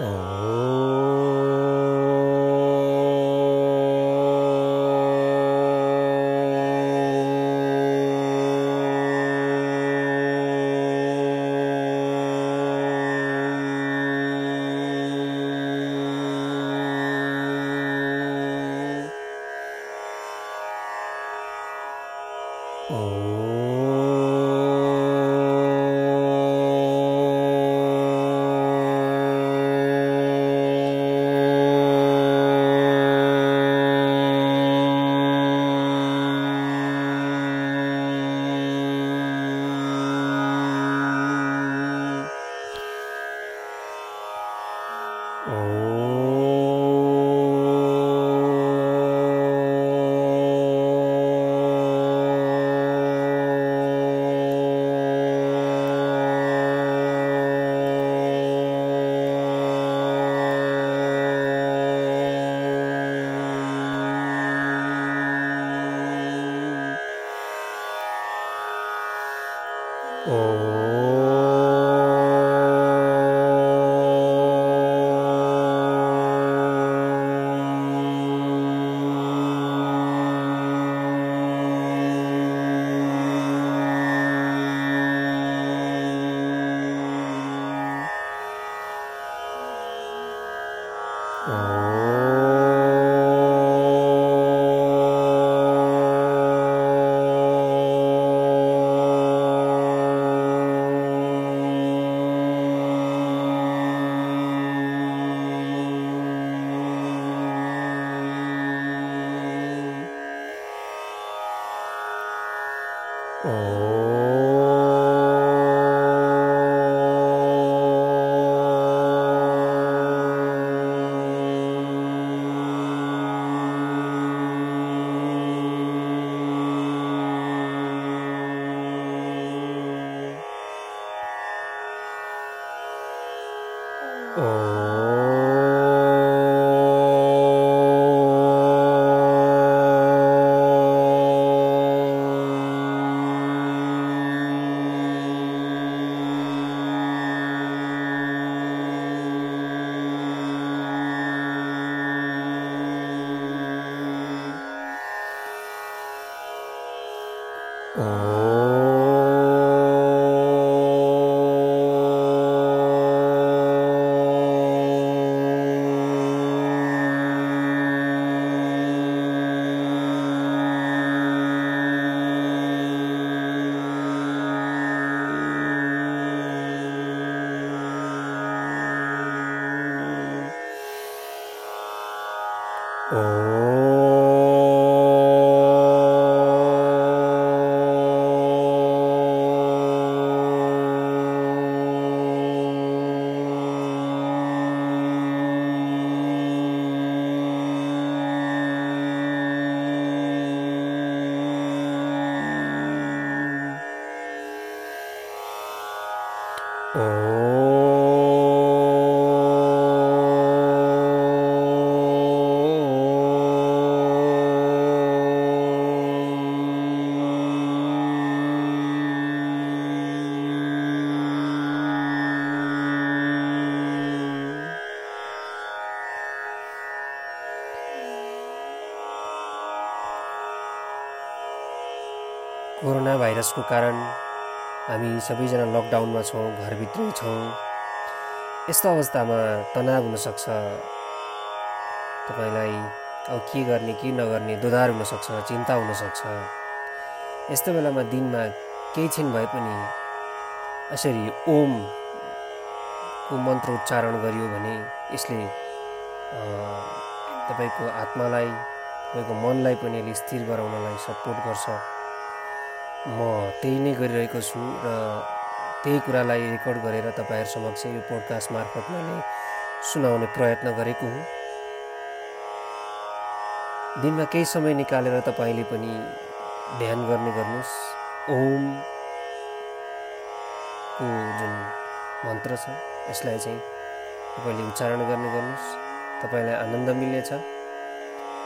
お Oh. Oh. Oh. Corona भाइरसको कारण हामी सबैजना लकडाउनमा छौँ घरभित्रै छौँ। यस्तो अवस्थामा तनाव हुनसक्छ। तपाईँलाई अब के गर्ने के नगर्ने दोधार हुनसक्छ चिन्ता हुनसक्छ। यस्तो बेलामा दिनमा केही छिन भए पनि यसरी ओमको मन्त्र उच्चारण गरियो भने यसले तपाईँको आत्मालाई तपाईँको मनलाई पनि यसले स्थिर गराउनलाई सपोर्ट गर्छ। म त्यही नै गरिरहेको छु र त्यही कुरालाई रेकर्ड गरेर तपाईँहरू समक्ष यो पोडकास्ट मार्फत मैले सुनाउने प्रयत्न गरेको हुँ। दिनमा केही समय निकालेर तपाईँले पनि ध्यान गर्ने गर्नुहोस्। ओमको जुन मन्त्र छ यसलाई चाहिँ तपाईँले उच्चारण गर्ने गर्नुहोस्। तपाईँलाई आनन्द मिल्नेछ।